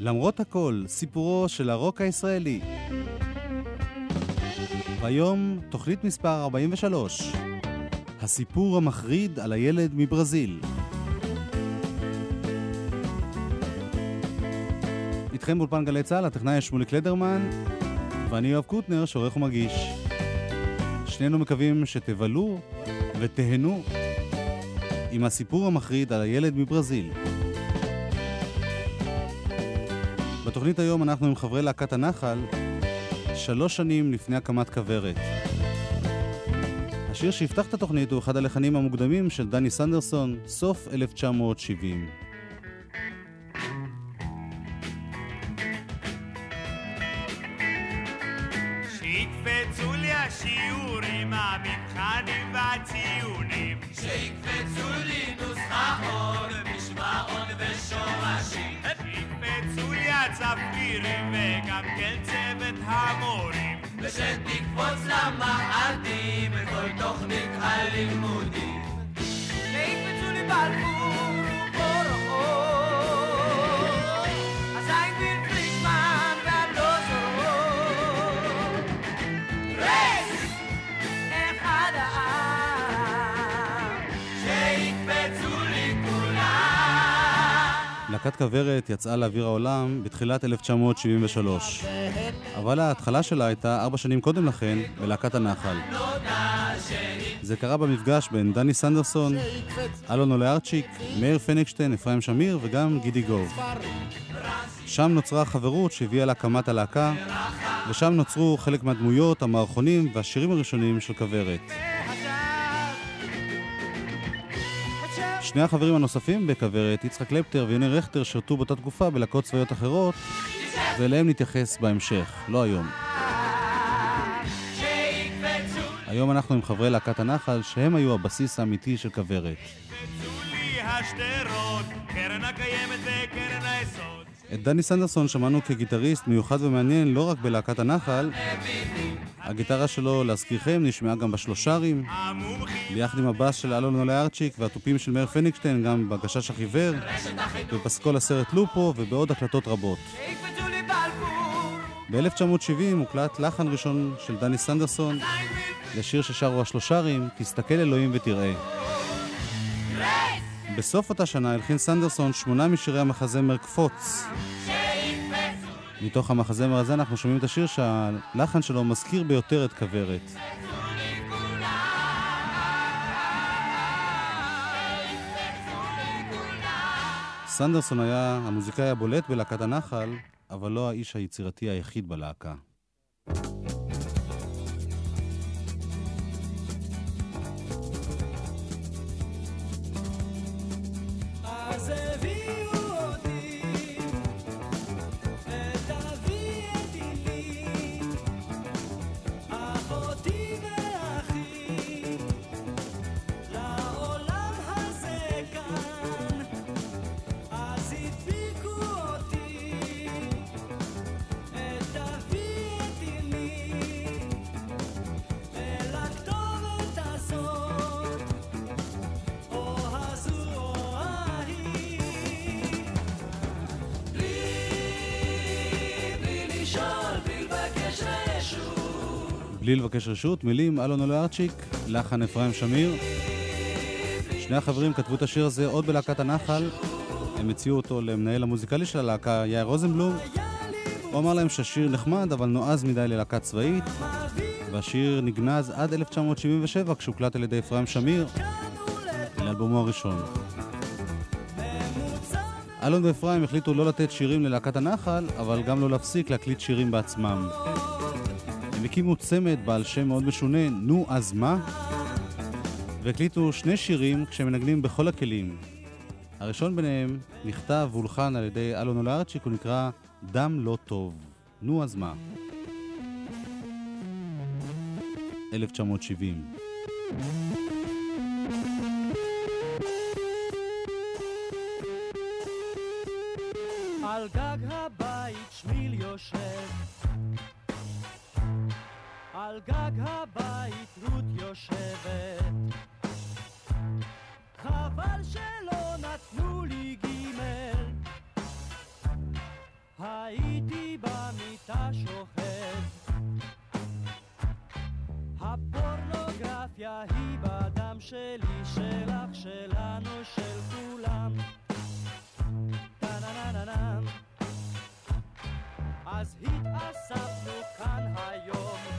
למרות הכל, סיפורו של הרוק הישראלי. והיום, תוכנית מספר 43, הסיפור המחריד על הילד מברזיל. איתכם באולפן גלי צה"ל, הטכנאי שמולי קלדרמן, ואני יואב קוטנר, שעורך ומגיש. שנינו מקווים שתבלו ותהנו עם הסיפור המחריד על הילד מברזיל. בתוכנית היום אנחנו עם חברי להקת הנחל, שלוש שנים לפני הקמת כוורת. השיר שיפתח את התוכנית הוא אחד הלחנים המוקדמים של דני סנדרסון, סוף 1970. המורים. ושתקפוץ למאדים כל תוכנית הלימודים. להקת כוורת יצאה לאוויר העולם בתחילת 1973, אבל ההתחלה שלה הייתה ארבע שנים קודם לכן בלהקת הנחל. זה קרה במפגש בין דני סנדרסון, אלון אולארצ'יק, מאיר פניגשטיין, אפרים שמיר וגם גידי גוב. שם נוצרה החברות שהביאה להקמת הלהקה, ושם נוצרו חלק מהדמויות, המערכונים והשירים הראשונים של כוורת. שני החברים הנוספים בכוורת, יצחק קלפטר ויוני רכטר, שירתו באותה תקופה בלהקות צבאיות אחרות, ואליהם נתייחס בהמשך, לא היום. היום אנחנו עם חברי להקת הנחל, שהם היו הבסיס האמיתי של כוורת. קרן הקיימת וקרן היסוד. את דני סנדרסון שמענו כגיטריסט מיוחד ומעניין לא רק בלהקת הנחל, הגיטרה שלו, להזכירכם, נשמעה גם בשלושרים, ביחד עם הבאס של אלון אולארצ'יק והתופים של מאיר פניגשטיין, גם בגשש החיוור, בפסקול הסרט לופו ובעוד הקלטות רבות. שיקפצו לי בלפור. ב-1970 הוקלט לחן ראשון של דני סנדרסון לשיר ששרו השלושרים, תסתכל אלוהים ותראה. בסוף אותה שנה הלחין סנדרסון שמונה משירי המחזמר קפוץ. מתוך המחזמר הזה אנחנו שומעים את השיר שהלחן שלו מזכיר ביותר את כוורת. סנדרסון היה המוזיקאי הבולט בלהקת הנחל, אבל לא האיש היצירתי היחיד בלהקה. בלי לבקש רשות, מילים אלון אולארצ'יק, לחן אפרים שמיר. שני החברים כתבו את השיר הזה עוד בלהקת הנחל. הם הציעו אותו למנהל המוזיקלי של הלהקה, יאיר רוזנבלום. הוא אמר להם שהשיר נחמד, אבל נועז מדי ללהקה צבאית. והשיר נגנז עד 1977, כשהוקלט על ידי אפרים שמיר, לאלבומו הראשון. אלון ואפרים החליטו לא לתת שירים ללהקת הנחל, אבל גם לא להפסיק להקליט שירים בעצמם. הם הקימו צמד בעל שם מאוד משונה, נו אז מה? והקליטו שני שירים כשהם מנגנים בכל הכלים. הראשון ביניהם נכתב והולחן על ידי אלון אולארצ'יק, הוא נקרא דם לא טוב. נו אז מה? 1970. על גג הבית שמיל יושב על גג הבית רות יושבת חבל שלא נתנו לי גימל הייתי במיטה שוכב הפורנוגרפיה היא בדם שלי, שלך, שלנו, של כולם. טה-נה-נה-נה-נה. אז התאספנו כאן היום.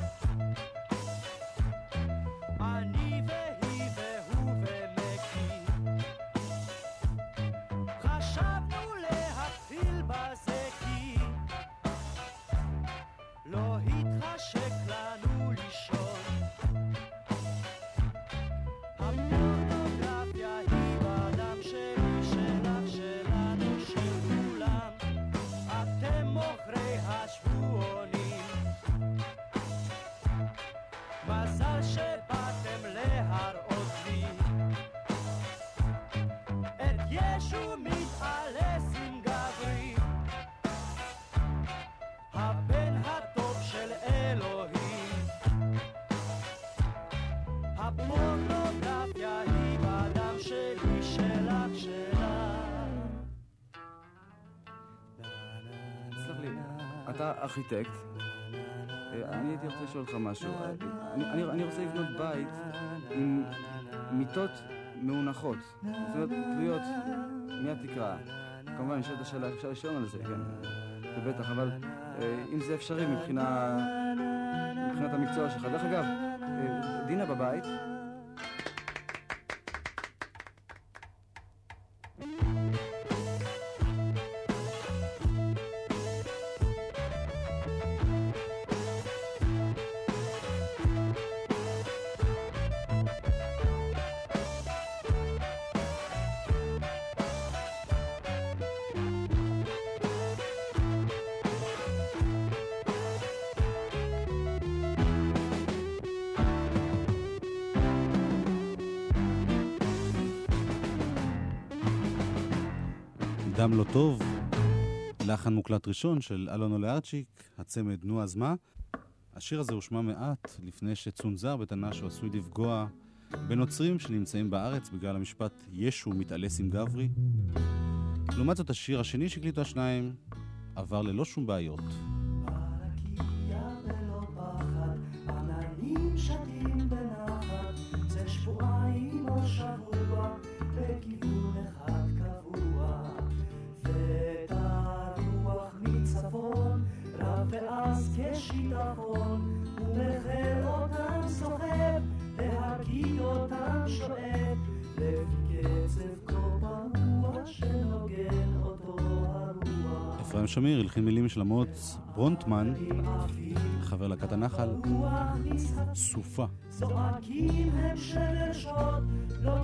אתה ארכיטקט, אה, אני הייתי רוצה לשאול אותך משהו. אני- רוצה לבנות בית עם מיטות מאונחות, זאת אומרת, תלויות מהתקרה. כמובן, נשאלת השאלה, אפשר לשאול על זה, כן, זה בטח, אבל אה, אם זה אפשרי. מבחינת המקצוע שלך. דרך אגב, אה, דינה בבית, לחן מוקלט ראשון של אלון אולארצ'יק, הצמד נו אז מה. השיר הזה הושמע מעט לפני שצונזר בטענה שהוא עשוי לפגוע בנוצרים שנמצאים בארץ בגלל המשפט ישו מתעלס עם גברי. לעומת זאת השיר השני שהקליטו השניים עבר ללא שום בעיות. שמיר הלחין מילים של אמוץ ברונטמן, חבר להקת הנחל, סופה. לא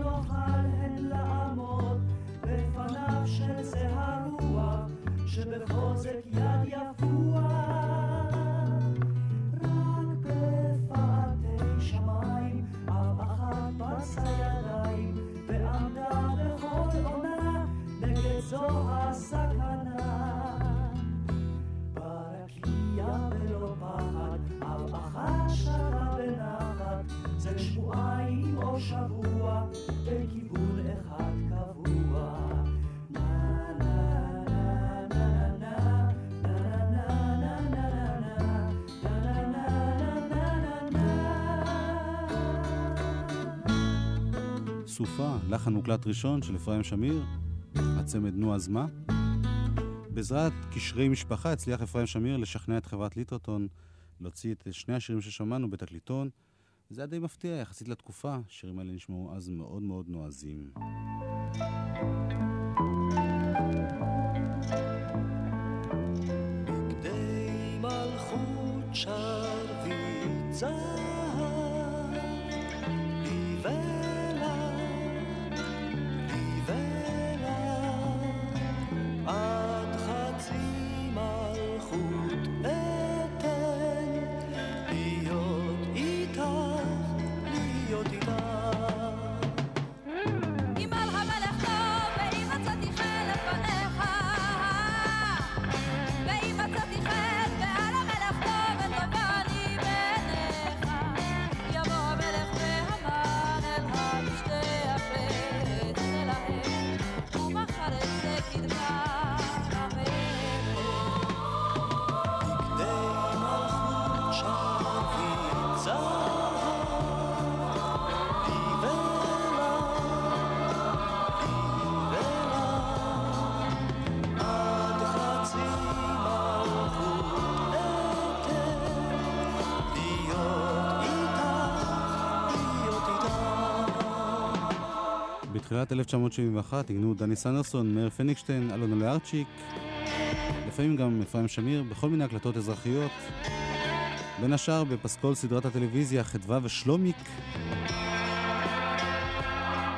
שבחוזק יד יפוע. סופה, לחן מוקלט ראשון של אפרים שמיר, הצמד נו אז מה. בעזרת קשרי משפחה הצליח אפרים שמיר לשכנע את חברת ליטרטון להוציא את שני השירים ששמענו בתקליטון. זה היה די מפתיע יחסית לתקופה, השירים האלה נשמעו אז מאוד מאוד נועזים. בגדי בתחילת 1971 ניגנו דני סנדרסון, מאיר פניגשטיין, אלונה לארצ'יק, לפעמים גם אפרים שמיר, בכל מיני הקלטות אזרחיות. בין השאר בפסקול סדרת הטלוויזיה חדווה ושלומיק,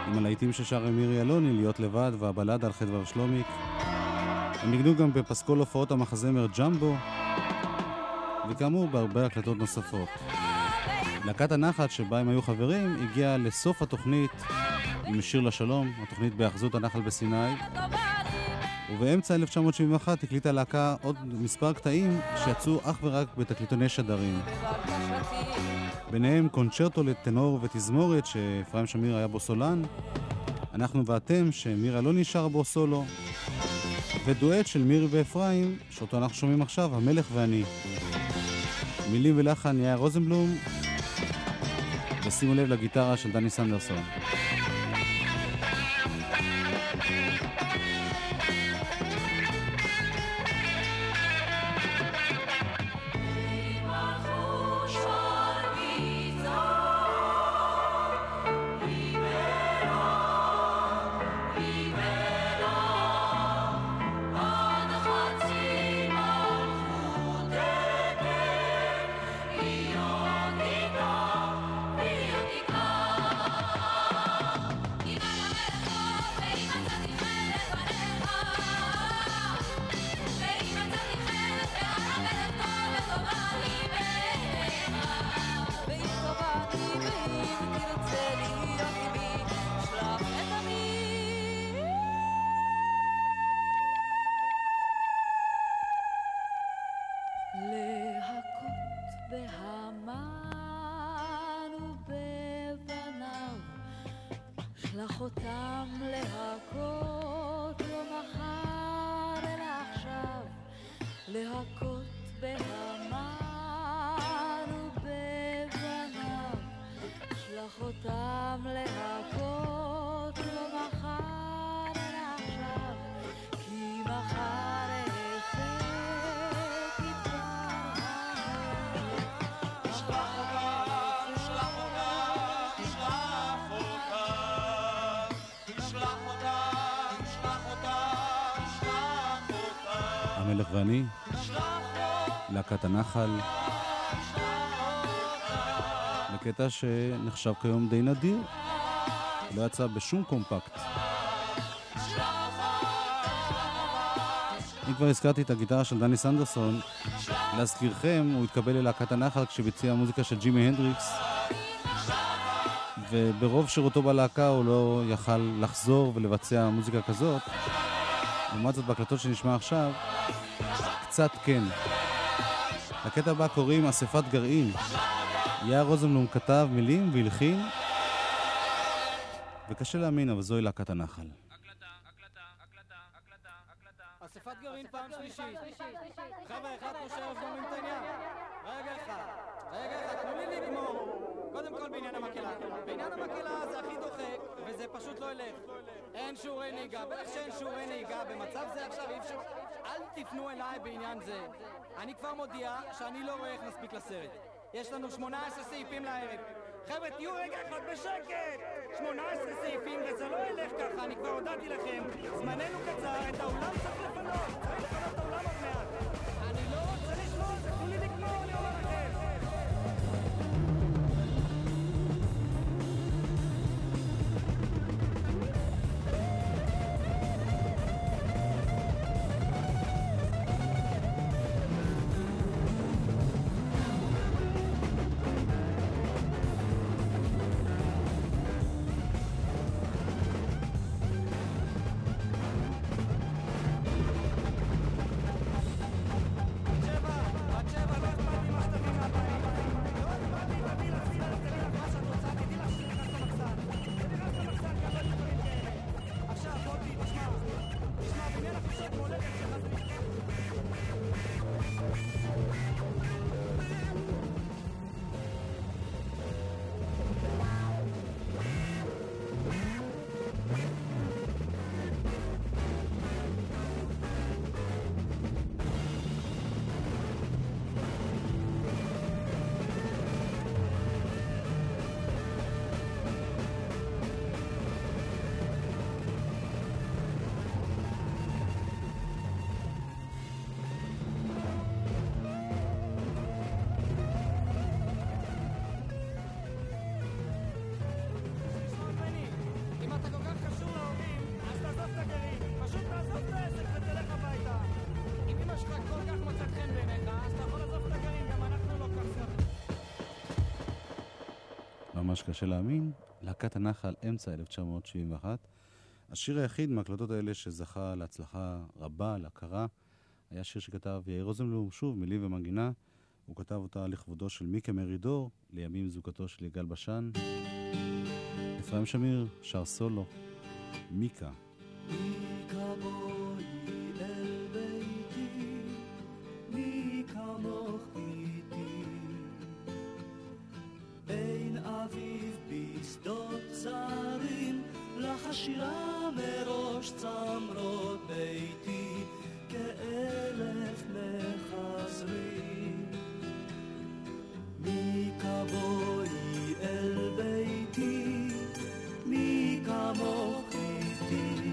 עם הלהיטים ששר מירי אלוני, להיות לבד, והבלדה על חדווה ושלומיק. הם ניגנו גם בפסקול הופעות המחזמר ג'מבו, וכאמור בהרבה הקלטות נוספות. להקת הנחת שבה הם היו חברים הגיעה לסוף התוכנית עם שיר לשלום, התוכנית בהאחזות הנחל בסיני, ובאמצע 1971 הקליטה הלהקה עוד מספר קטעים שיצאו אך ורק בתקליטוני שדרים. ביניהם קונצ'רטו לטנור ותזמורת שאפרים שמיר היה בו סולן, אנחנו ואתם שמירה לא נשאר בו סולו, ודואט של מירי ואפרים, שאותו אנחנו שומעים עכשיו, המלך ואני. מילים ולחן יאיר רוזנבלום, ושימו לב לגיטרה של דני סנדרסון. להקת הנחל, בקטע שנחשב כיום די נדיר, לא יצא בשום קומפקט. אם כבר הזכרתי את הגיטרה של דני סנדרסון, להזכירכם, הוא התקבל ללהקת הנחל כשביצע מוזיקה של ג'ימי הנדריקס, וברוב שירותו בלהקה הוא לא יכל לחזור ולבצע מוזיקה כזאת. לעומת זאת, בהקלטות שנשמע עכשיו, קצת כן. לקטע הבא קוראים אספת גרעין. יאיר רוזנבלום כתב מילים והלחין, וקשה להאמין, אבל זוהי להקת הנחל. אספת גרעין פעם שלישית. חבר'ה, אחד גומרים את העניין. רגע אחד, רגע אחד, תנו לי לגמור. קודם כל בעניין המקהלה. בעניין המקהלה זה הכי דוחק, וזה פשוט לא ילך. אין שיעורי נהיגה, בטח שאין שיעורי נהיגה. במצב זה עכשיו אי אפשר... אל תפנו אליי בעניין זה. אני כבר מודיע שאני לא רואה איך נספיק לסרט. יש לנו 18 סעיפים לערב. חבר'ה, תהיו רגע אחד בשקט! 18 סעיפים וזה לא ילך ככה, אני כבר הודעתי לכם. זמננו קצר, את האולם צריך לפנות. צריך לפנות את קשה להאמין, להקת הנחל, אמצע 1971. השיר היחיד מההקלטות האלה שזכה להצלחה רבה, להכרה, היה שיר שכתב יאיר רוזנבלום, שוב, מילים ומנגינה. הוא כתב אותה לכבודו של מיקה מרידור, לימים זוגתו של יגאל בשן. אפרים שמיר שר סולו, מיקה. מיקה בואי השירה מראש צמרות ביתי, כאלף מחזרים. מיקה בואי אל ביתי, מי כמוך איתי.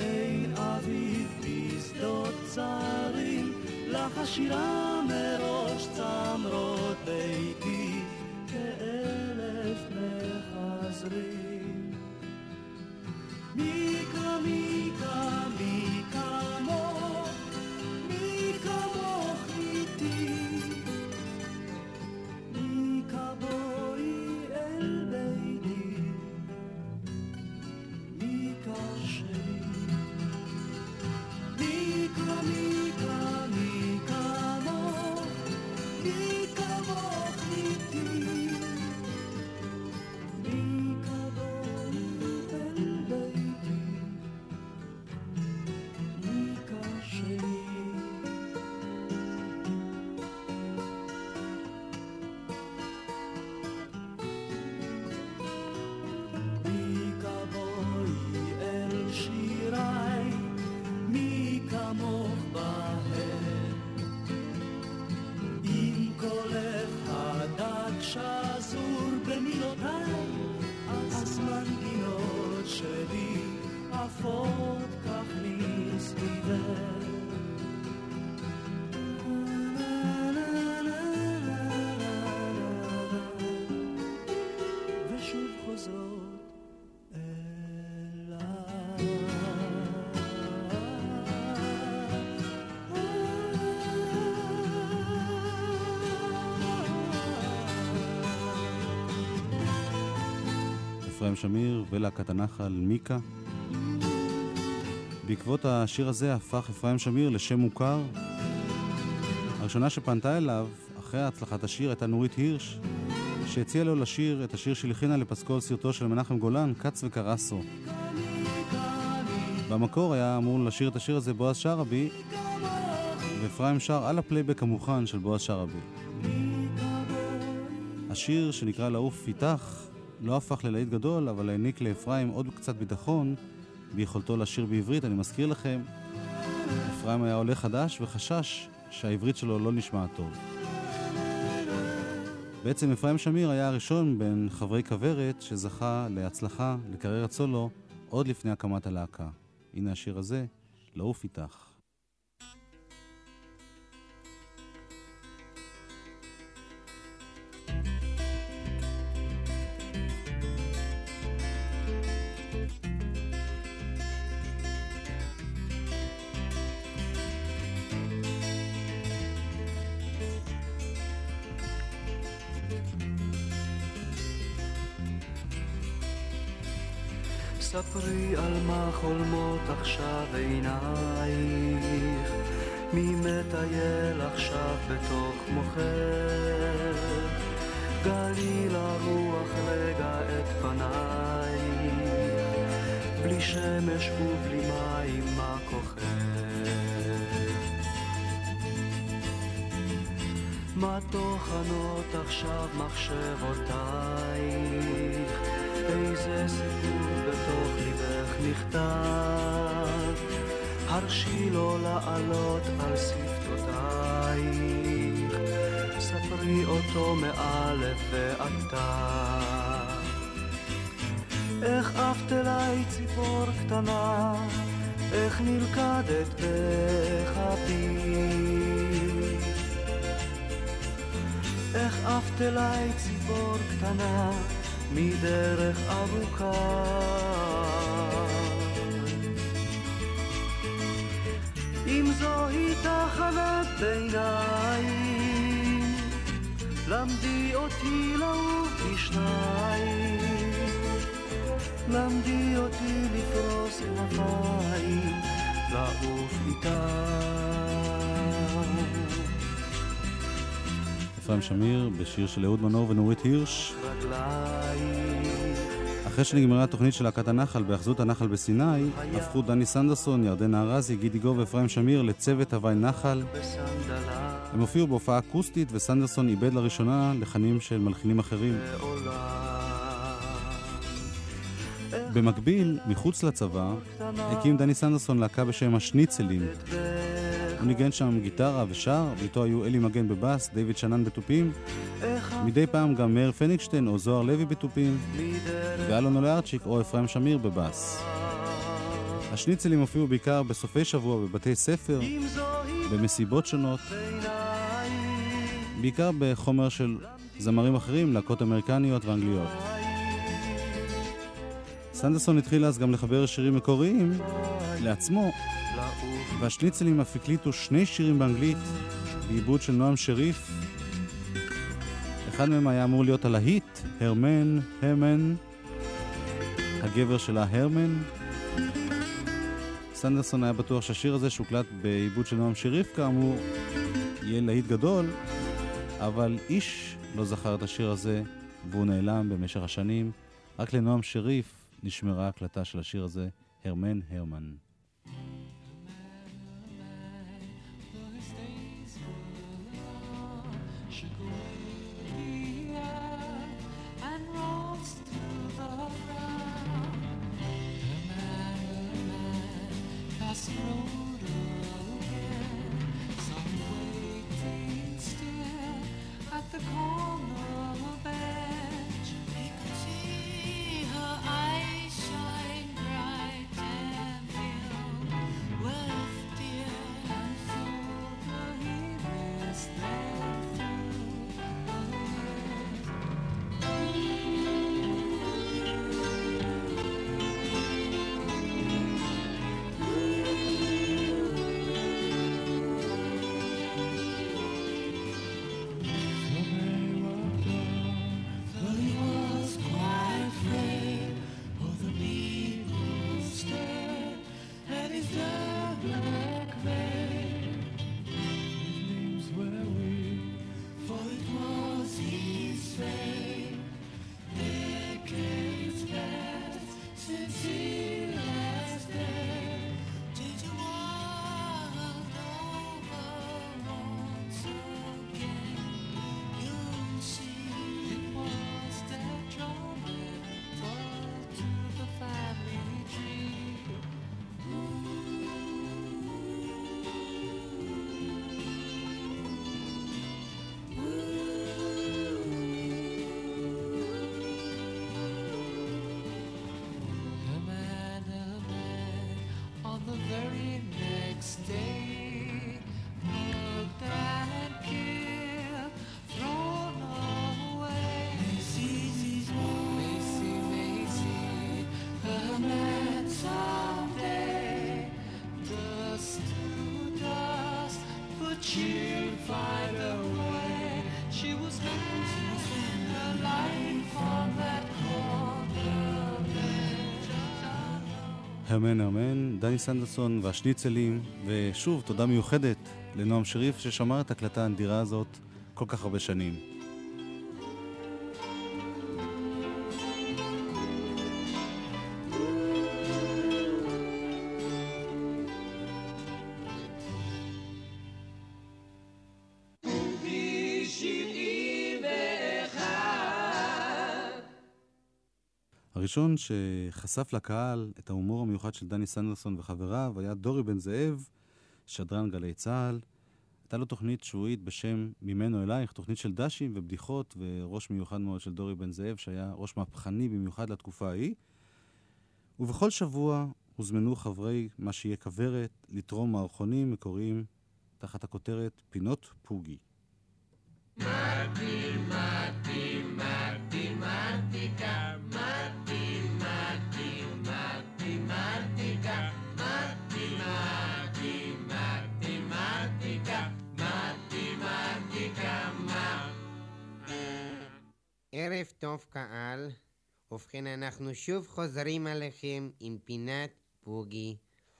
אין אביב בשדות זרים, לך השירה אפרים שמיר ולהקת הנחל, מיקה. בעקבות השיר הזה הפך אפרים שמיר לשם מוכר. הראשונה שפנתה אליו, אחרי הצלחת השיר, הייתה נורית הירש, שהציעה לו לשיר את השיר שהלחינה לפסקול סרטו של מנחם גולן, כץ וקרסו. במקור היה אמור לשיר את השיר הזה בועז שרעבי, ואפרים שר על הפלייבק המוכן של בועז שרעבי. השיר שנקרא לעוף איתך לא הפך ללהיט גדול, אבל העניק לאפרים עוד קצת ביטחון ביכולתו לשיר בעברית. אני מזכיר לכם, אפרים היה עולה חדש וחשש שהעברית שלו לא נשמעת טוב. בעצם אפרים שמיר היה הראשון בין חברי כוורת שזכה להצלחה, לקריירת סולו, עוד לפני הקמת הלהקה. הנה השיר הזה, לעוף איתך. חולמות עכשיו עינייך, מי מטייל עכשיו בתוך מוחך, גלי לרוח רגע את פנייך, בלי שמש ובלי מים מה כוחך. מה טוחנות עכשיו מחשבותייך, איזה סיפור בתוך ליבך נכתב, הרשי לו לעלות על שפתותייך, ספרי אותו מאלף ועד תו. איך עפת אליי ציפור קטנה, איך נלכדת בכפי. איך עפת אליי ציפור קטנה מדרך ארוכה. אם זוהי תחנת ביניים, למדי אותי לעוף בשניים, למדי אותי לפרוס כנפיים, לעוף איתם. אפרים שמיר בשיר של אהוד מנור ונורית הירש. אחרי שנגמרה התוכנית של להקת הנחל בהאחזות הנחל בסיני, הפכו דני סנדרסון, ירדנה ארזי, גידי גוב ואפרים שמיר לצוות הוואי נחל. הם הופיעו בהופעה אקוסטית וסנדרסון איבד לראשונה לחנים של מלחינים אחרים. במקביל, מחוץ לצבא, הקים דני סנדרסון להקה בשם השניצלים. הוא ניגן שם גיטרה ושר, ואיתו היו אלי מגן בבאס, דיוויד שנן בתופים, מדי פעם גם מאיר פניגשטיין או זוהר לוי בתופים, ואלון אולארצ'יק או אפרים שמיר בבאס. השניצלים הופיעו בעיקר בסופי שבוע בבתי ספר, במסיבות שונות, בעיקר בחומר של זמרים אחרים, להקות אמריקניות ואנגליות. סנדרסון התחיל אז גם לחבר שירים מקוריים לעצמו, והשניצלים אף הקליטו שני שירים באנגלית בעיבוד של נועם שריף. אחד מהם היה אמור להיות הלהיט, הרמן, הרמן, הגבר שלה הרמן. סנדרסון היה בטוח שהשיר הזה שהוקלט בעיבוד של נועם שריף כאמור יהיה להיט גדול, אבל איש לא זכר את השיר הזה והוא נעלם במשך השנים. רק לנועם שריף נשמרה הקלטה של השיר הזה, הרמן הרמן. musical. הרמן הרמן, דני סנדרסון והשניצלים, ושוב, תודה מיוחדת לנועם שריף ששמר את ההקלטה הנדירה הזאת כל כך הרבה שנים. הראשון שחשף לקהל את ההומור המיוחד של דני סנדרסון וחבריו היה דורי בן זאב, שדרן גלי צה"ל. הייתה לו תוכנית שבועית בשם ממנו אלייך, תוכנית של דשים ובדיחות, וראש מיוחד מאוד של דורי בן זאב, שהיה ראש מהפכני במיוחד לתקופה ההיא. ובכל שבוע הוזמנו חברי מה שיהיה כוורת לתרום מערכונים מקוריים תחת הכותרת פינות פוגי. ערב טוב קהל, ובכן אנחנו שוב חוזרים עליכם עם פינת פוגי,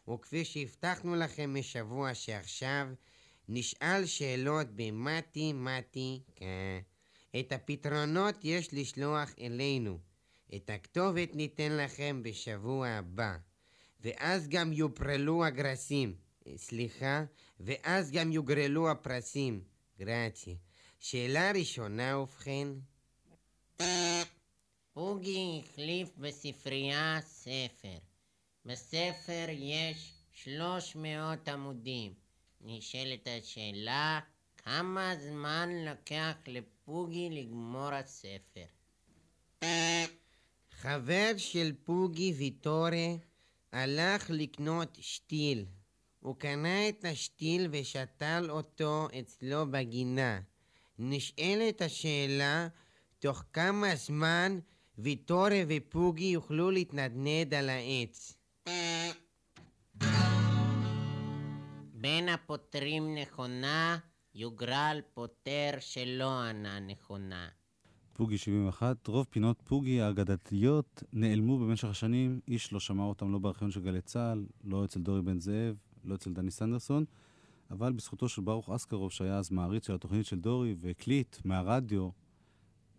וכפי שהבטחנו לכם משבוע שעכשיו, נשאל שאלות כן. את הפתרונות יש לשלוח אלינו. את הכתובת ניתן לכם בשבוע הבא. ואז גם יופרלו הגרסים. סליחה, ואז גם יוגרלו הפרסים. גרציה. שאלה ראשונה ובכן. פוגי החליף בספרייה ספר. בספר יש 300 עמודים. נשאלת השאלה, כמה זמן לקח לפוגי לגמור הספר? חבר של פוגי ויטורה הלך לקנות שתיל. הוא קנה את השתיל ושתל אותו אצלו בגינה. נשאלת השאלה, תוך כמה זמן ויטורה ופוגי יוכלו להתנדנד על העץ. בין הפותרים נכונה, יוגרל פותר שלא ענה נכונה. פוגי 71, רוב פינות פוגי האגדתיות נעלמו במשך השנים, איש לא שמע אותם לא בארכיון של גלי צה"ל, לא אצל דורי בן זאב, לא אצל דני סנדרסון, אבל בזכותו של ברוך אסקרוב, שהיה אז מעריץ של התוכנית של דורי, והקליט מהרדיו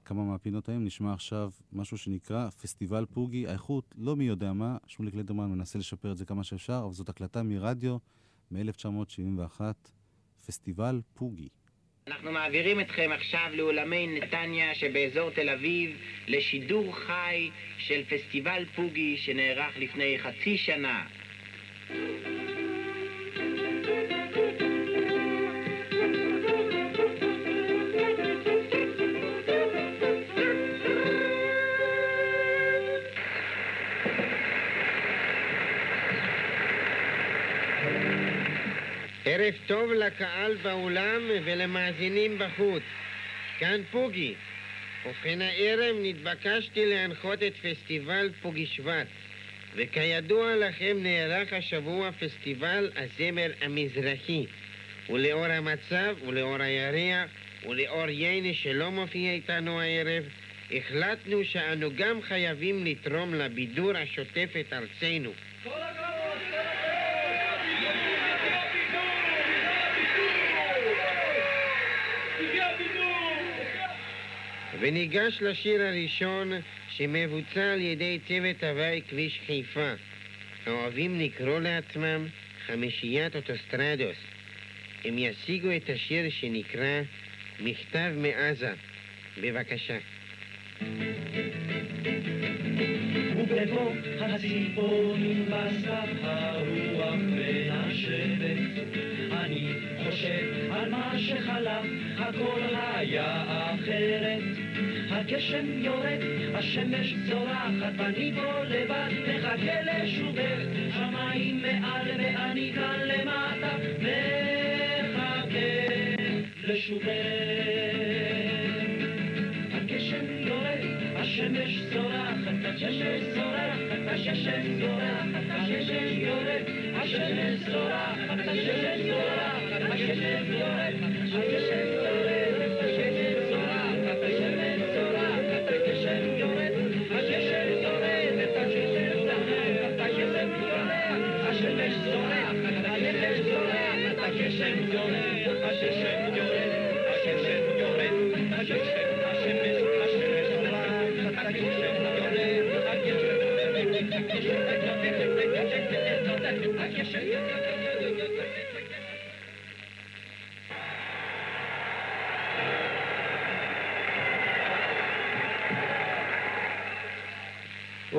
כמה מהפינות ההם, נשמע עכשיו משהו שנקרא פסטיבל פוגי, האיכות לא מי יודע מה, שמוליק לדרמן מנסה לשפר את זה כמה שאפשר, אבל זאת הקלטה מרדיו מ-1971, פסטיבל פוגי. אנחנו מעבירים אתכם עכשיו לאולמי נתניה שבאזור תל אביב לשידור חי של פסטיבל פוגי שנערך לפני חצי שנה. ערב טוב לקהל באולם ולמאזינים בחוץ. כאן פוגי. ובכן הערב נתבקשתי להנחות את פסטיבל פוגי שבט. וכידוע לכם נערך השבוע פסטיבל הזמר המזרחי. ולאור המצב ולאור הירח ולאור ייני שלא מופיע איתנו הערב, החלטנו שאנו גם חייבים לתרום לבידור השוטף את ארצנו. וניגש לשיר הראשון שמבוצע על ידי צוות הוואי כביש חיפה. האוהבים לקרוא לעצמם חמישיית אוטוסטרדוס. הם ישיגו את השיר שנקרא מכתב מעזה. בבקשה. ובבוא הציפורים בסתיו הרוח מנשבת אני חושב על מה שחלף, הכל היה אחרת. הגשם יורד, השמש זורחת ואני פה לבד מחכה לשובך. שמיים מעל ואני כאן למטה מחכה לשובך השמש זורחת,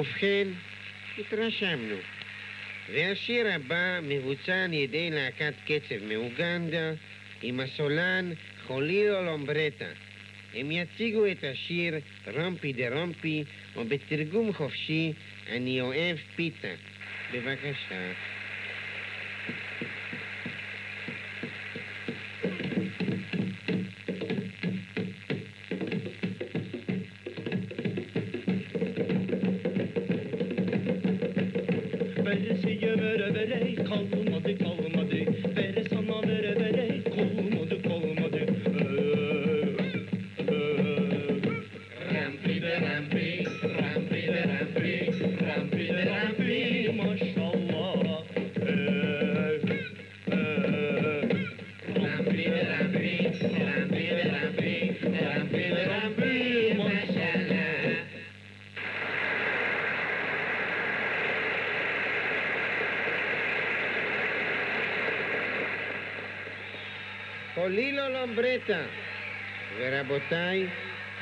ובכן, התרשמנו. והשיר הבא מבוצע על ידי להקת קצב מאוגנדה עם הסולן חוליו לומברטה. הם יציגו את השיר רומפי דה רומפי, או בתרגום חופשי, אני אוהב פיתה. בבקשה.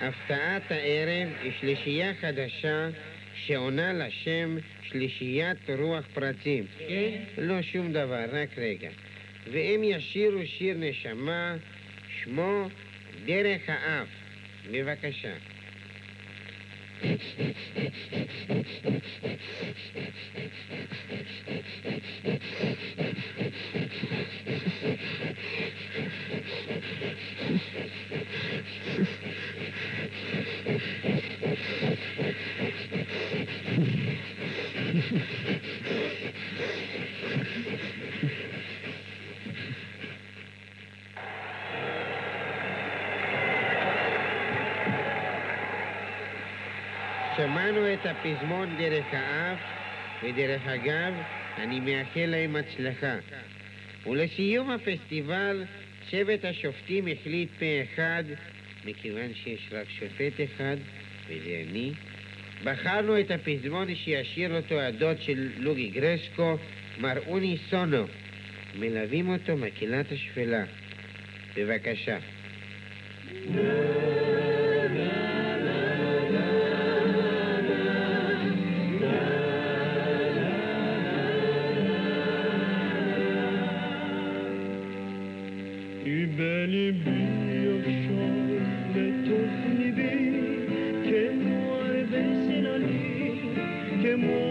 הפתעת הערב היא שלישייה חדשה שעונה לשם שלישיית רוח פרצים. כן? לא שום דבר, רק רגע. והם ישירו שיר נשמה, שמו דרך האף. בבקשה. הפזמון דרך האף, ודרך אגב, אני מאחל להם הצלחה. ולסיום הפסטיבל, שבט השופטים החליט פה אחד, מכיוון שיש רק שופט אחד, וזה אני, בחרנו את הפזמון שישיר אותו הדוד של לוגי גרסקו, מר אוני סונו. מלווים אותו מקהלת השפלה. בבקשה. היא בליבי עכשיו בתוך ליבי כמו הרבה סנני כמו הרבה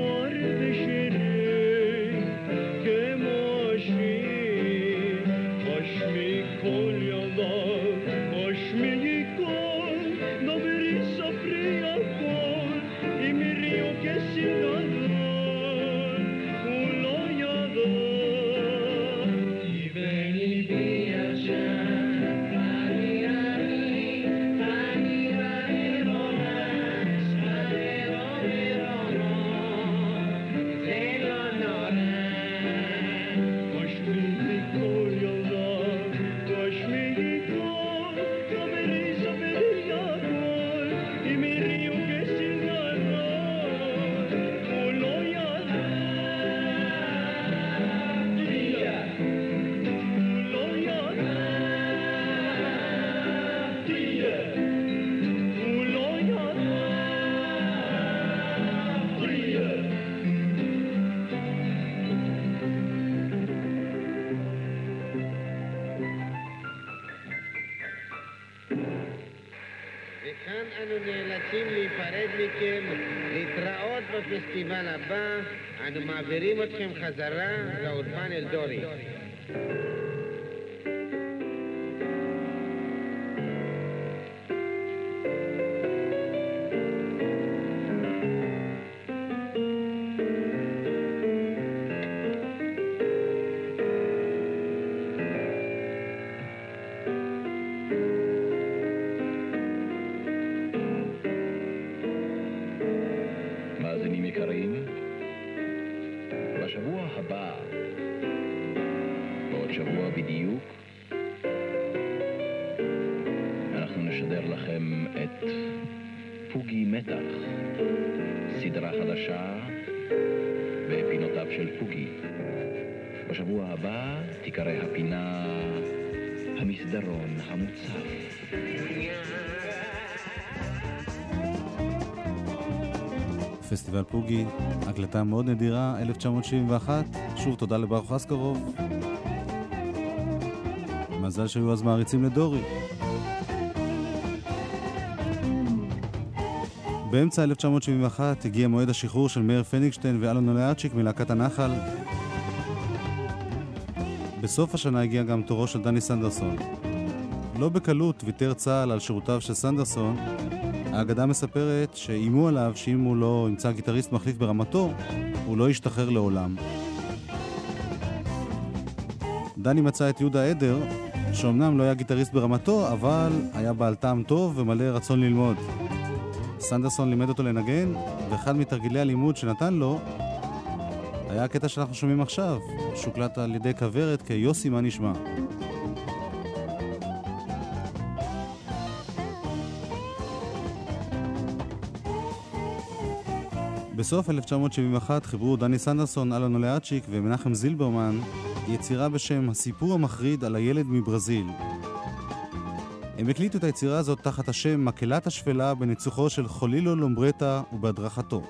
מאזינים יקרים, בשבוע הבא, בעוד שבוע בדיוק, אנחנו נשדר לכם את פוגי מתח, סדרה חדשה בפינותיו של פוגי. בשבוע הבא תיקרא הפינה המסדרון המוצף. פסטיבל פוגי, הקלטה מאוד נדירה, 1971. שוב תודה לברוך אסקרוב. מזל שהיו אז מעריצים לדורי. באמצע 1971 הגיע מועד השחרור של מאיר פניגשטיין ואלון אוליאצ'יק מלהקת הנחל. בסוף השנה הגיע גם תורו של דני סנדרסון. לא בקלות ויתר צה"ל על שירותיו של סנדרסון, האגדה מספרת שאיימו עליו שאם הוא לא ימצא גיטריסט מחליף ברמתו, הוא לא ישתחרר לעולם. דני מצא את יהודה עדר, שאומנם לא היה גיטריסט ברמתו, אבל היה בעל טעם טוב ומלא רצון ללמוד. סנדרסון לימד אותו לנגן, ואחד מתרגילי הלימוד שנתן לו היה הקטע שאנחנו שומעים עכשיו, שהוקלט על ידי כוורת כיוסי מה נשמע. בסוף 1971 חיברו דני סנדרסון, אלון אוליאצ'יק ומנחם זילברמן יצירה בשם הסיפור המחריד על הילד מברזיל. הם הקליטו את היצירה הזאת תחת השם מקהלת השפלה בניצוחו של חולילו לומברטה ובהדרכתו.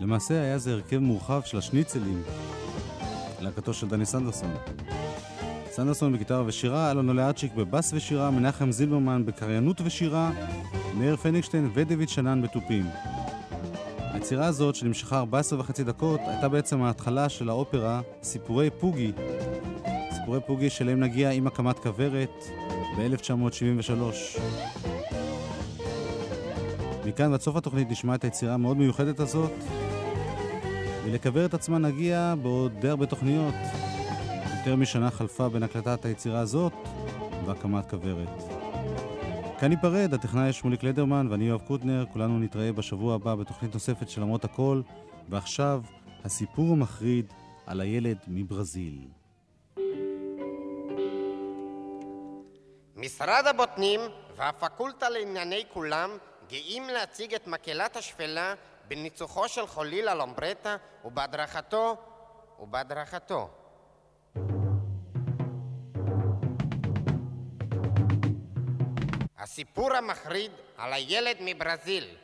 למעשה היה זה הרכב מורחב של השניצלים, להקתו של דני סנדרסון. סנדרסון בגיטרה ושירה, אלון אולאצ'יק בבאס ושירה, מנחם זילברמן בקריינות ושירה, מאיר פניגשטיין ודויד שנן בתופים. היצירה הזאת, שנמשכה 14 וחצי דקות, הייתה בעצם ההתחלה של האופרה סיפורי פוגי. סיפורי פוגי שאליהם נגיע עם הקמת כוורת ב-1973. מכאן ועד סוף התוכנית נשמע את היצירה המאוד מיוחדת הזאת, ולכוורת עצמה נגיע בעוד די הרבה תוכניות. יותר משנה חלפה בין הקלטת היצירה הזאת והקמת כוורת. כאן ניפרד, הטכנאי שמוליק לדרמן ואני יואב קוטנר, כולנו נתראה בשבוע הבא בתוכנית נוספת של למרות הכל, ועכשיו, הסיפור המחריד על הילד מברזיל. משרד הבוטנים והפקולטה לענייני כולם גאים להציג את מקהלת השפלה בניצוחו של חוליל אלומברטה ובהדרכתו ובהדרכתו. הסיפור המחריד על הילד מברזיל.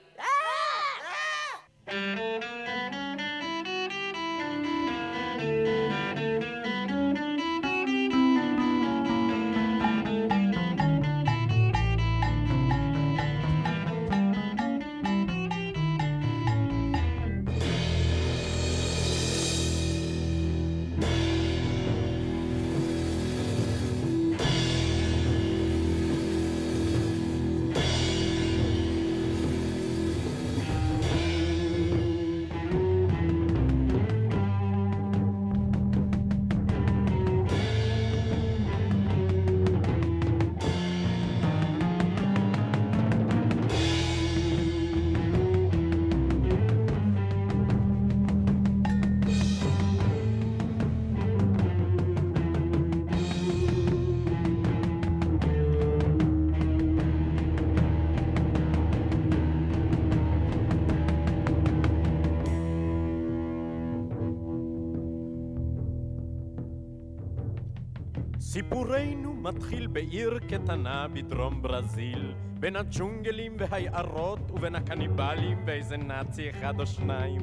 סיפורנו מתחיל בעיר קטנה בדרום ברזיל, בין הג'ונגלים והיערות ובין הקניבלים ואיזה נאצי אחד או שניים.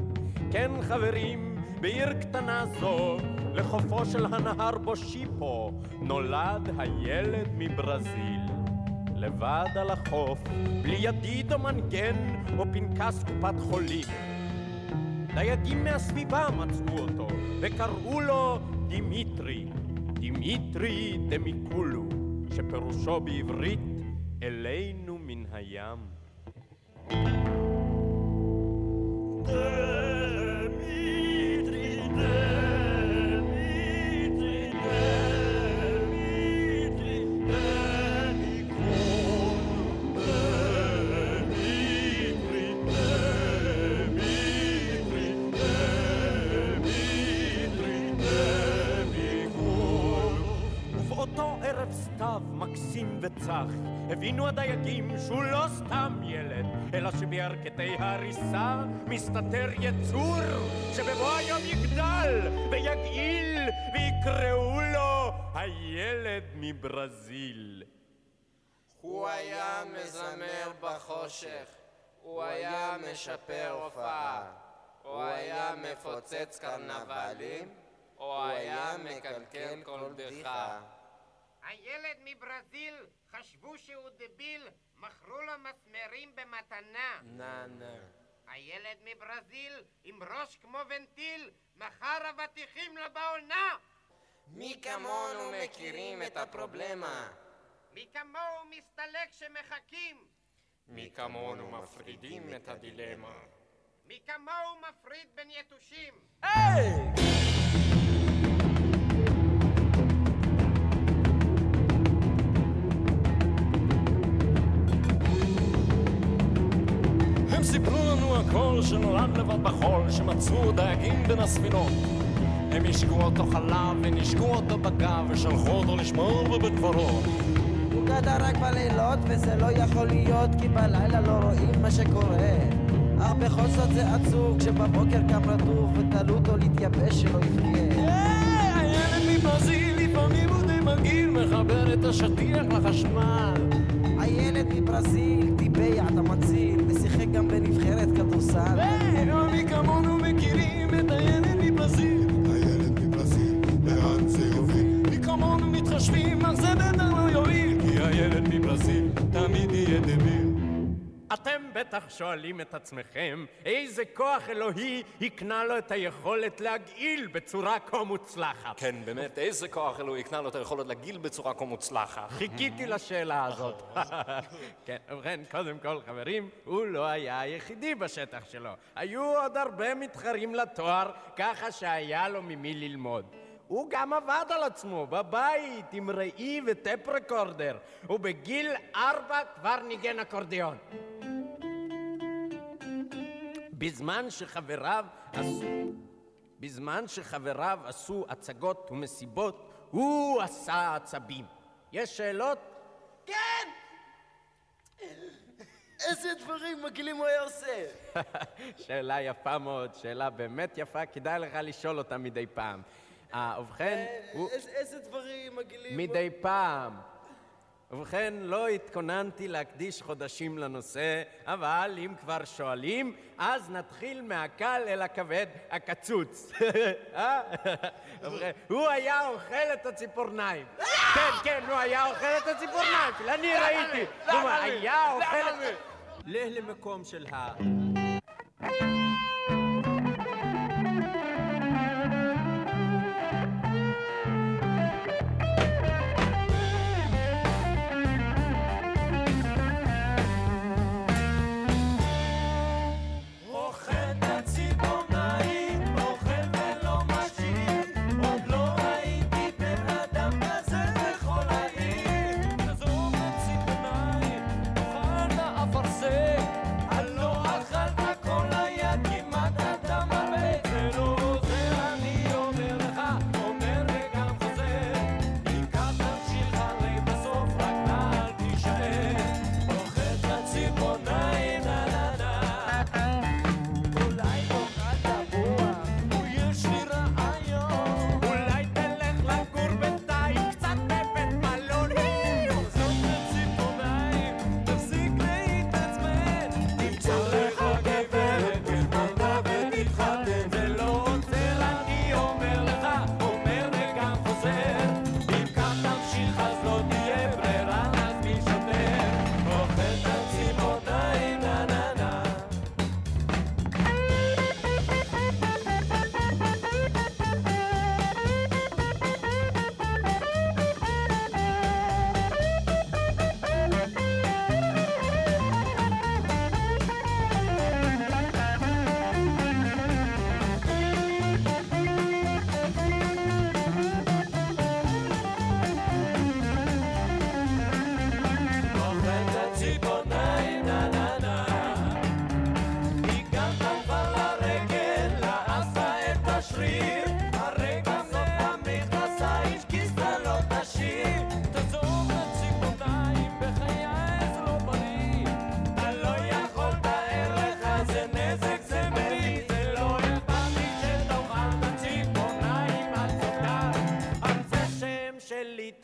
כן, חברים, בעיר קטנה זו, לחופו של הנהר בושיפו, נולד הילד מברזיל. לבד על החוף, בלי ידיד או מנגן או פנקס קופת חולים. דייגים מהסביבה מצאו אותו, וקראו לו דימיטרי. דימיטרי דמיקולו, שפירושו בעברית אלינו מן הים. ובאותו מקסים וצח, הבינו הדייגים שהוא לא סתם ילד, אלא שבירכתי ההריסה מסתתר יצור שבבוא היום יגדל ויגעיל ויקראו לו הילד מברזיל. הוא היה מזמר בחושך, הוא היה משפר הופעה, הוא היה מפוצץ קרנבלים, הוא היה מקלקל כל בדיחה. הילד מברזיל חשבו שהוא דביל, מכרו לו מסמרים במתנה. נה נה. הילד מברזיל עם ראש כמו ונטיל, מכר אבטיחים לו בעונה. מי כמונו מכירים את הפרובלמה? מי כמוהו מסתלק שמחכים? מי כמונו מפרידים את הדילמה? מי כמוהו מפריד בין יתושים? הם הכל שנולד לבד בחול, שמצאו דייגים בין הספינות. הם השקו אותו חלב ונשקו אותו בגב ושלחו אותו לשמור בבית קברות. הוא גדל רק בלילות וזה לא יכול להיות כי בלילה לא רואים מה שקורה אך בכל זאת זה עצוב כשבבוקר קם רטוב ותלו אותו להתייבש שלא יבכה הילד מברזיל לפעמים הוא די מגעיל, מחבר את השטיח לחשמל. הילד מברזיל טיבע את המציל, גם בנבחרת כדורסל. מי כמונו מכירים את הילד מברזיל. הילד מברזיל, לאן זה יוביל? מי כמונו מתחשבים, אך זה בטח לא יועיל. כי הילד מברזיל תמיד יהיה דביל. אתם בטח שואלים את עצמכם, איזה כוח אלוהי הקנה לו את היכולת להגעיל בצורה כה מוצלחת? כן, באמת, איזה כוח אלוהי הקנה לו את היכולת להגיל בצורה כה מוצלחת. חיכיתי לשאלה הזאת. כן, ובכן, קודם כל, חברים, הוא לא היה היחידי בשטח שלו. היו עוד הרבה מתחרים לתואר, ככה שהיה לו ממי ללמוד. הוא גם עבד על עצמו, בבית, עם ראי וטפ רקורדר. ובגיל ארבע כבר ניגן אקורדיון. בזמן שחבריו עשו... בזמן שחבריו עשו הצגות ומסיבות, הוא עשה עצבים. יש שאלות? כן! איזה דברים מגעילים הוא היה עושה? שאלה יפה מאוד, שאלה באמת יפה, כדאי לך לשאול אותה מדי פעם. אה, ובכן, הוא... איזה- איזה דברים מגעילים? מדי פעם. ובכן, לא התכוננתי להקדיש חודשים לנושא, אבל אם כבר שואלים, אז נתחיל מהקל אל הכבד, הקצוץ. אה? הוא היה אוכל את הציפורניים. כן, כן, הוא היה אוכל את הציפורניים אני ראיתי. הוא היה אוכל את... לך למקום של ה...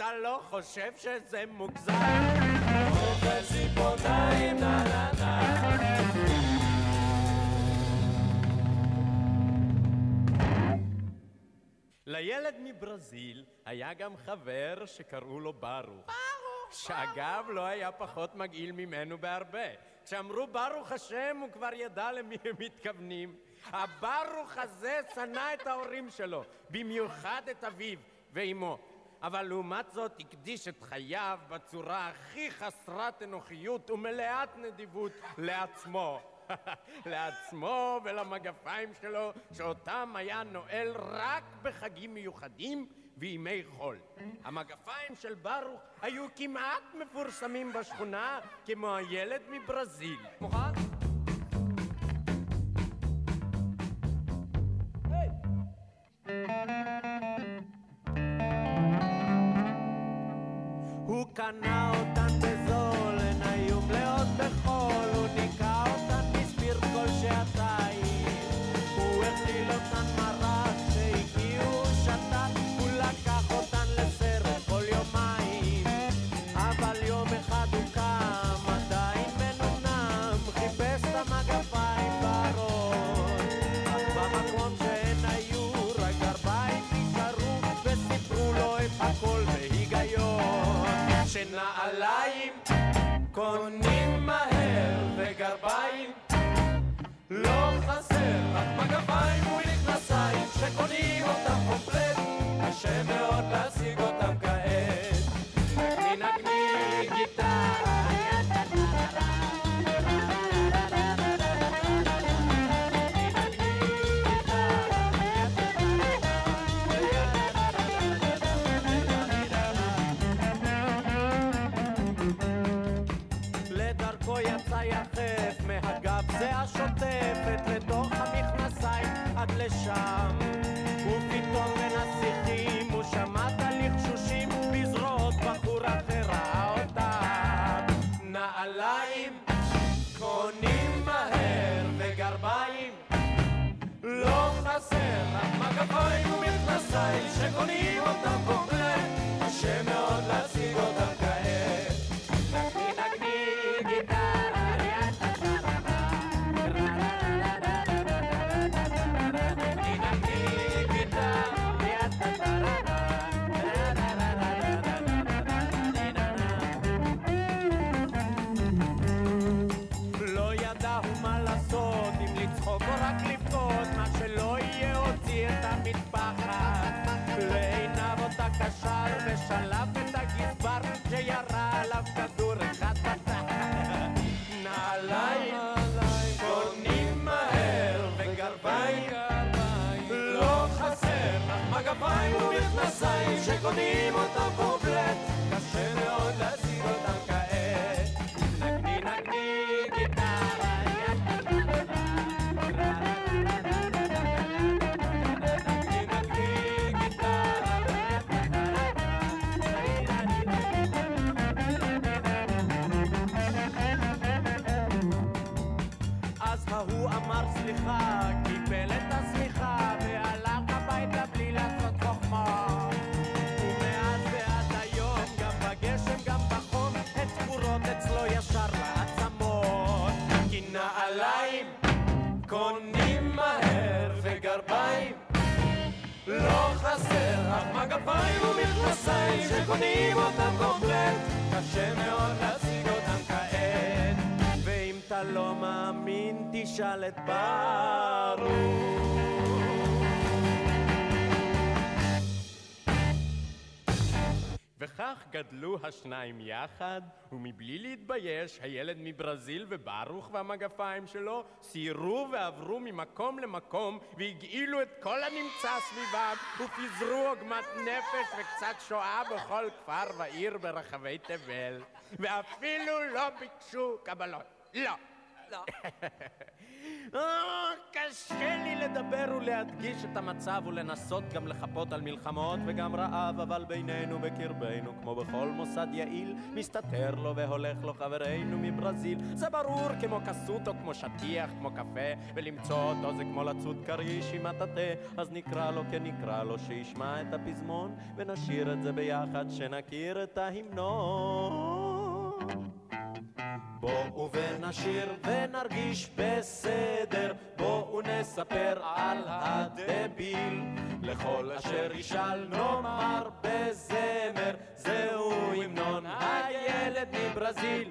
אתה לא חושב שזה מוגזם? אוכל ציפורניים, נה נה נה. לילד מברזיל היה גם חבר שקראו לו ברוך. ברוך! שאגב, לא היה פחות מגעיל ממנו בהרבה. כשאמרו ברוך השם, הוא כבר ידע למי הם מתכוונים. הברוך הזה שנא את ההורים שלו, במיוחד את אביו ואימו. אבל לעומת זאת הקדיש את חייו בצורה הכי חסרת אנוכיות ומלאת נדיבות לעצמו. לעצמו ולמגפיים שלו, שאותם היה נועל רק בחגים מיוחדים וימי חול. המגפיים של ברוך היו כמעט מפורסמים בשכונה כמו הילד מברזיל. מוכן? הוא קנה אותן Nasai, Checonimo, tako שקונים אותם קומפלט קשה מאוד להשיג אותם כעת. ואם אתה לא מאמין תשאל את ברוך וכך גדלו השניים יחד, ומבלי להתבייש, הילד מברזיל וברוך והמגפיים שלו סיירו ועברו ממקום למקום והגעילו את כל הנמצא סביבם ופיזרו עוגמת נפש וקצת שואה בכל כפר ועיר ברחבי תבל ואפילו לא ביקשו קבלות. לא. לא. אה, קשה לי לדבר ולהדגיש את המצב ולנסות גם לחפות על מלחמות וגם רעב, אבל בינינו בקרבנו, כמו בכל מוסד יעיל, מסתתר לו והולך לו חברנו מברזיל. זה ברור כמו כסות או כמו שטיח, כמו קפה, ולמצוא אותו זה כמו לצוד כריש עם מטאטא, אז נקרא לו כנקרא לו שישמע את הפזמון, ונשיר את זה ביחד שנכיר את ההמנון. בואו ונשיר ונרגיש בסדר, בואו נספר על הדביל. לכל אשר ישאל נאמר בזמר, זהו המנון הילד מברזיל.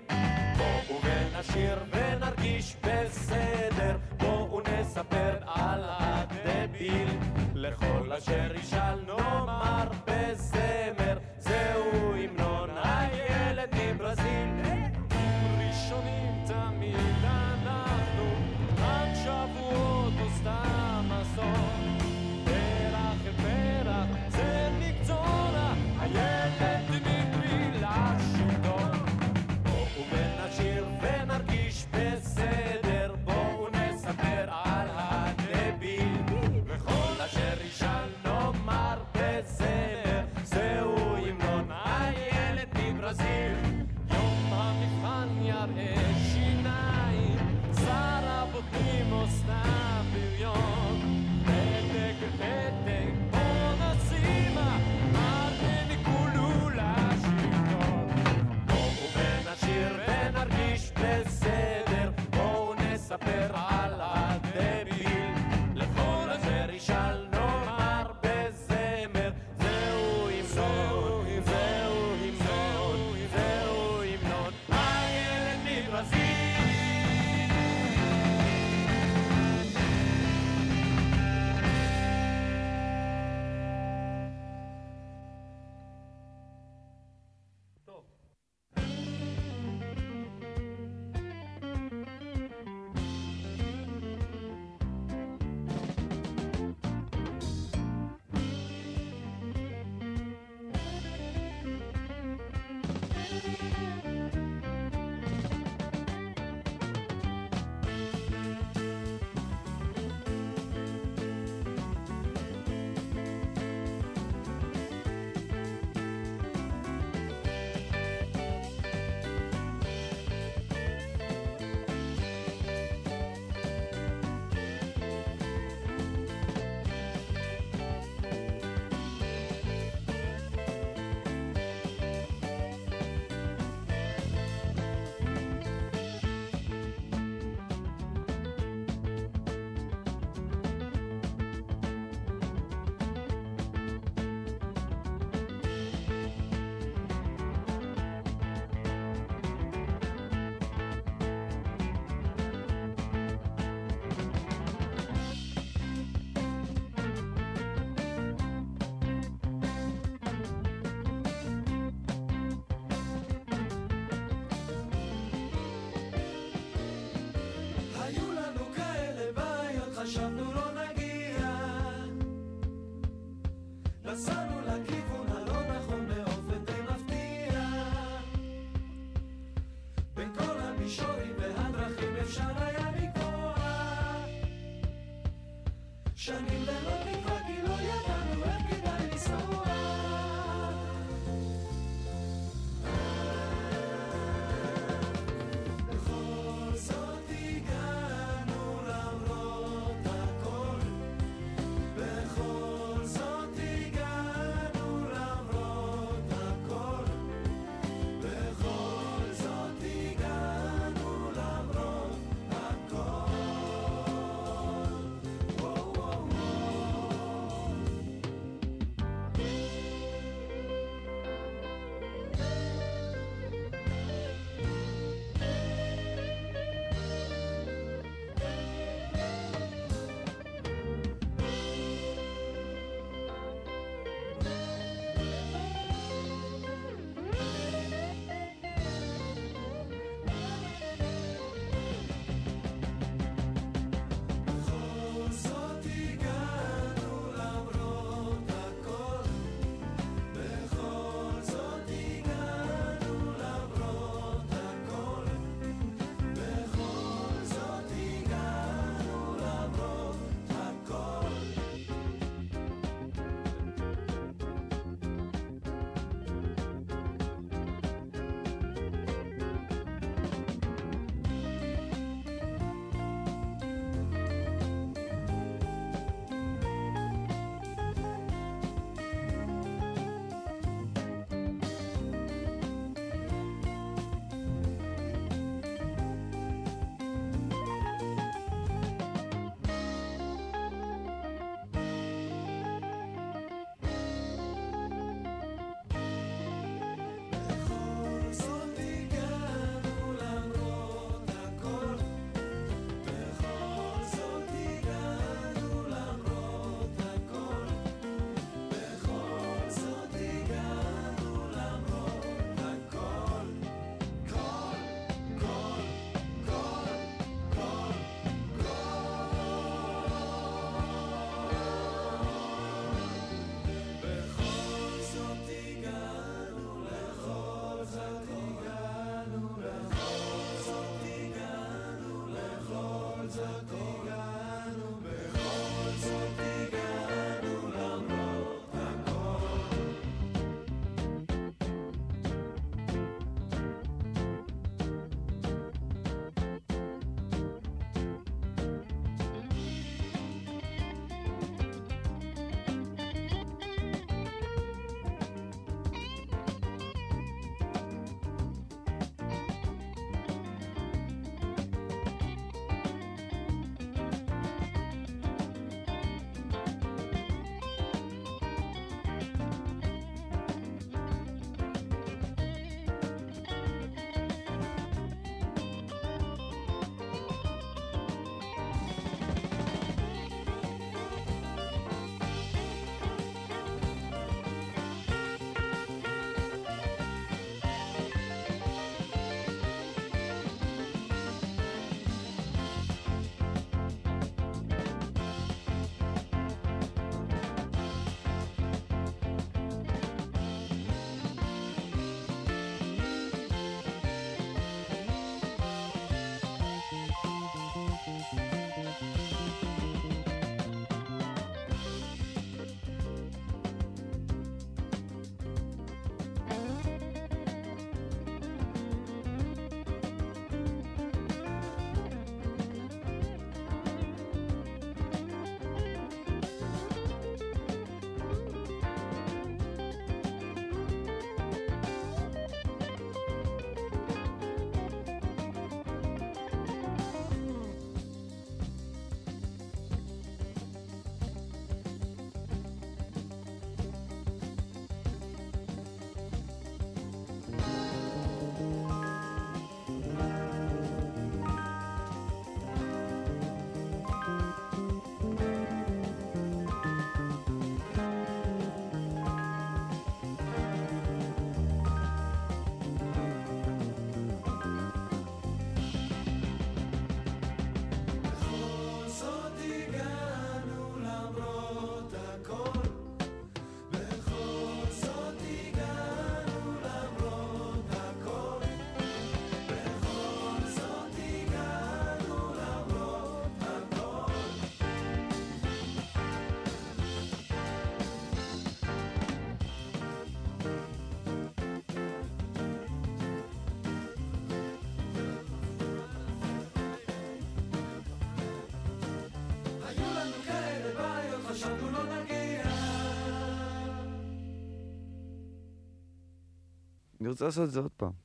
בואו ונשיר ונרגיש בסדר, בואו נספר על הדביל. לכל אשר ישאל נאמר בזמר, חשבנו לא נגיע נסענו לכיוון הלא נכון באופן די מפתיע בין כל המישורים והדרכים אפשר היה לקבוע שנים ללא אני רוצה לעשות את זה עוד פעם.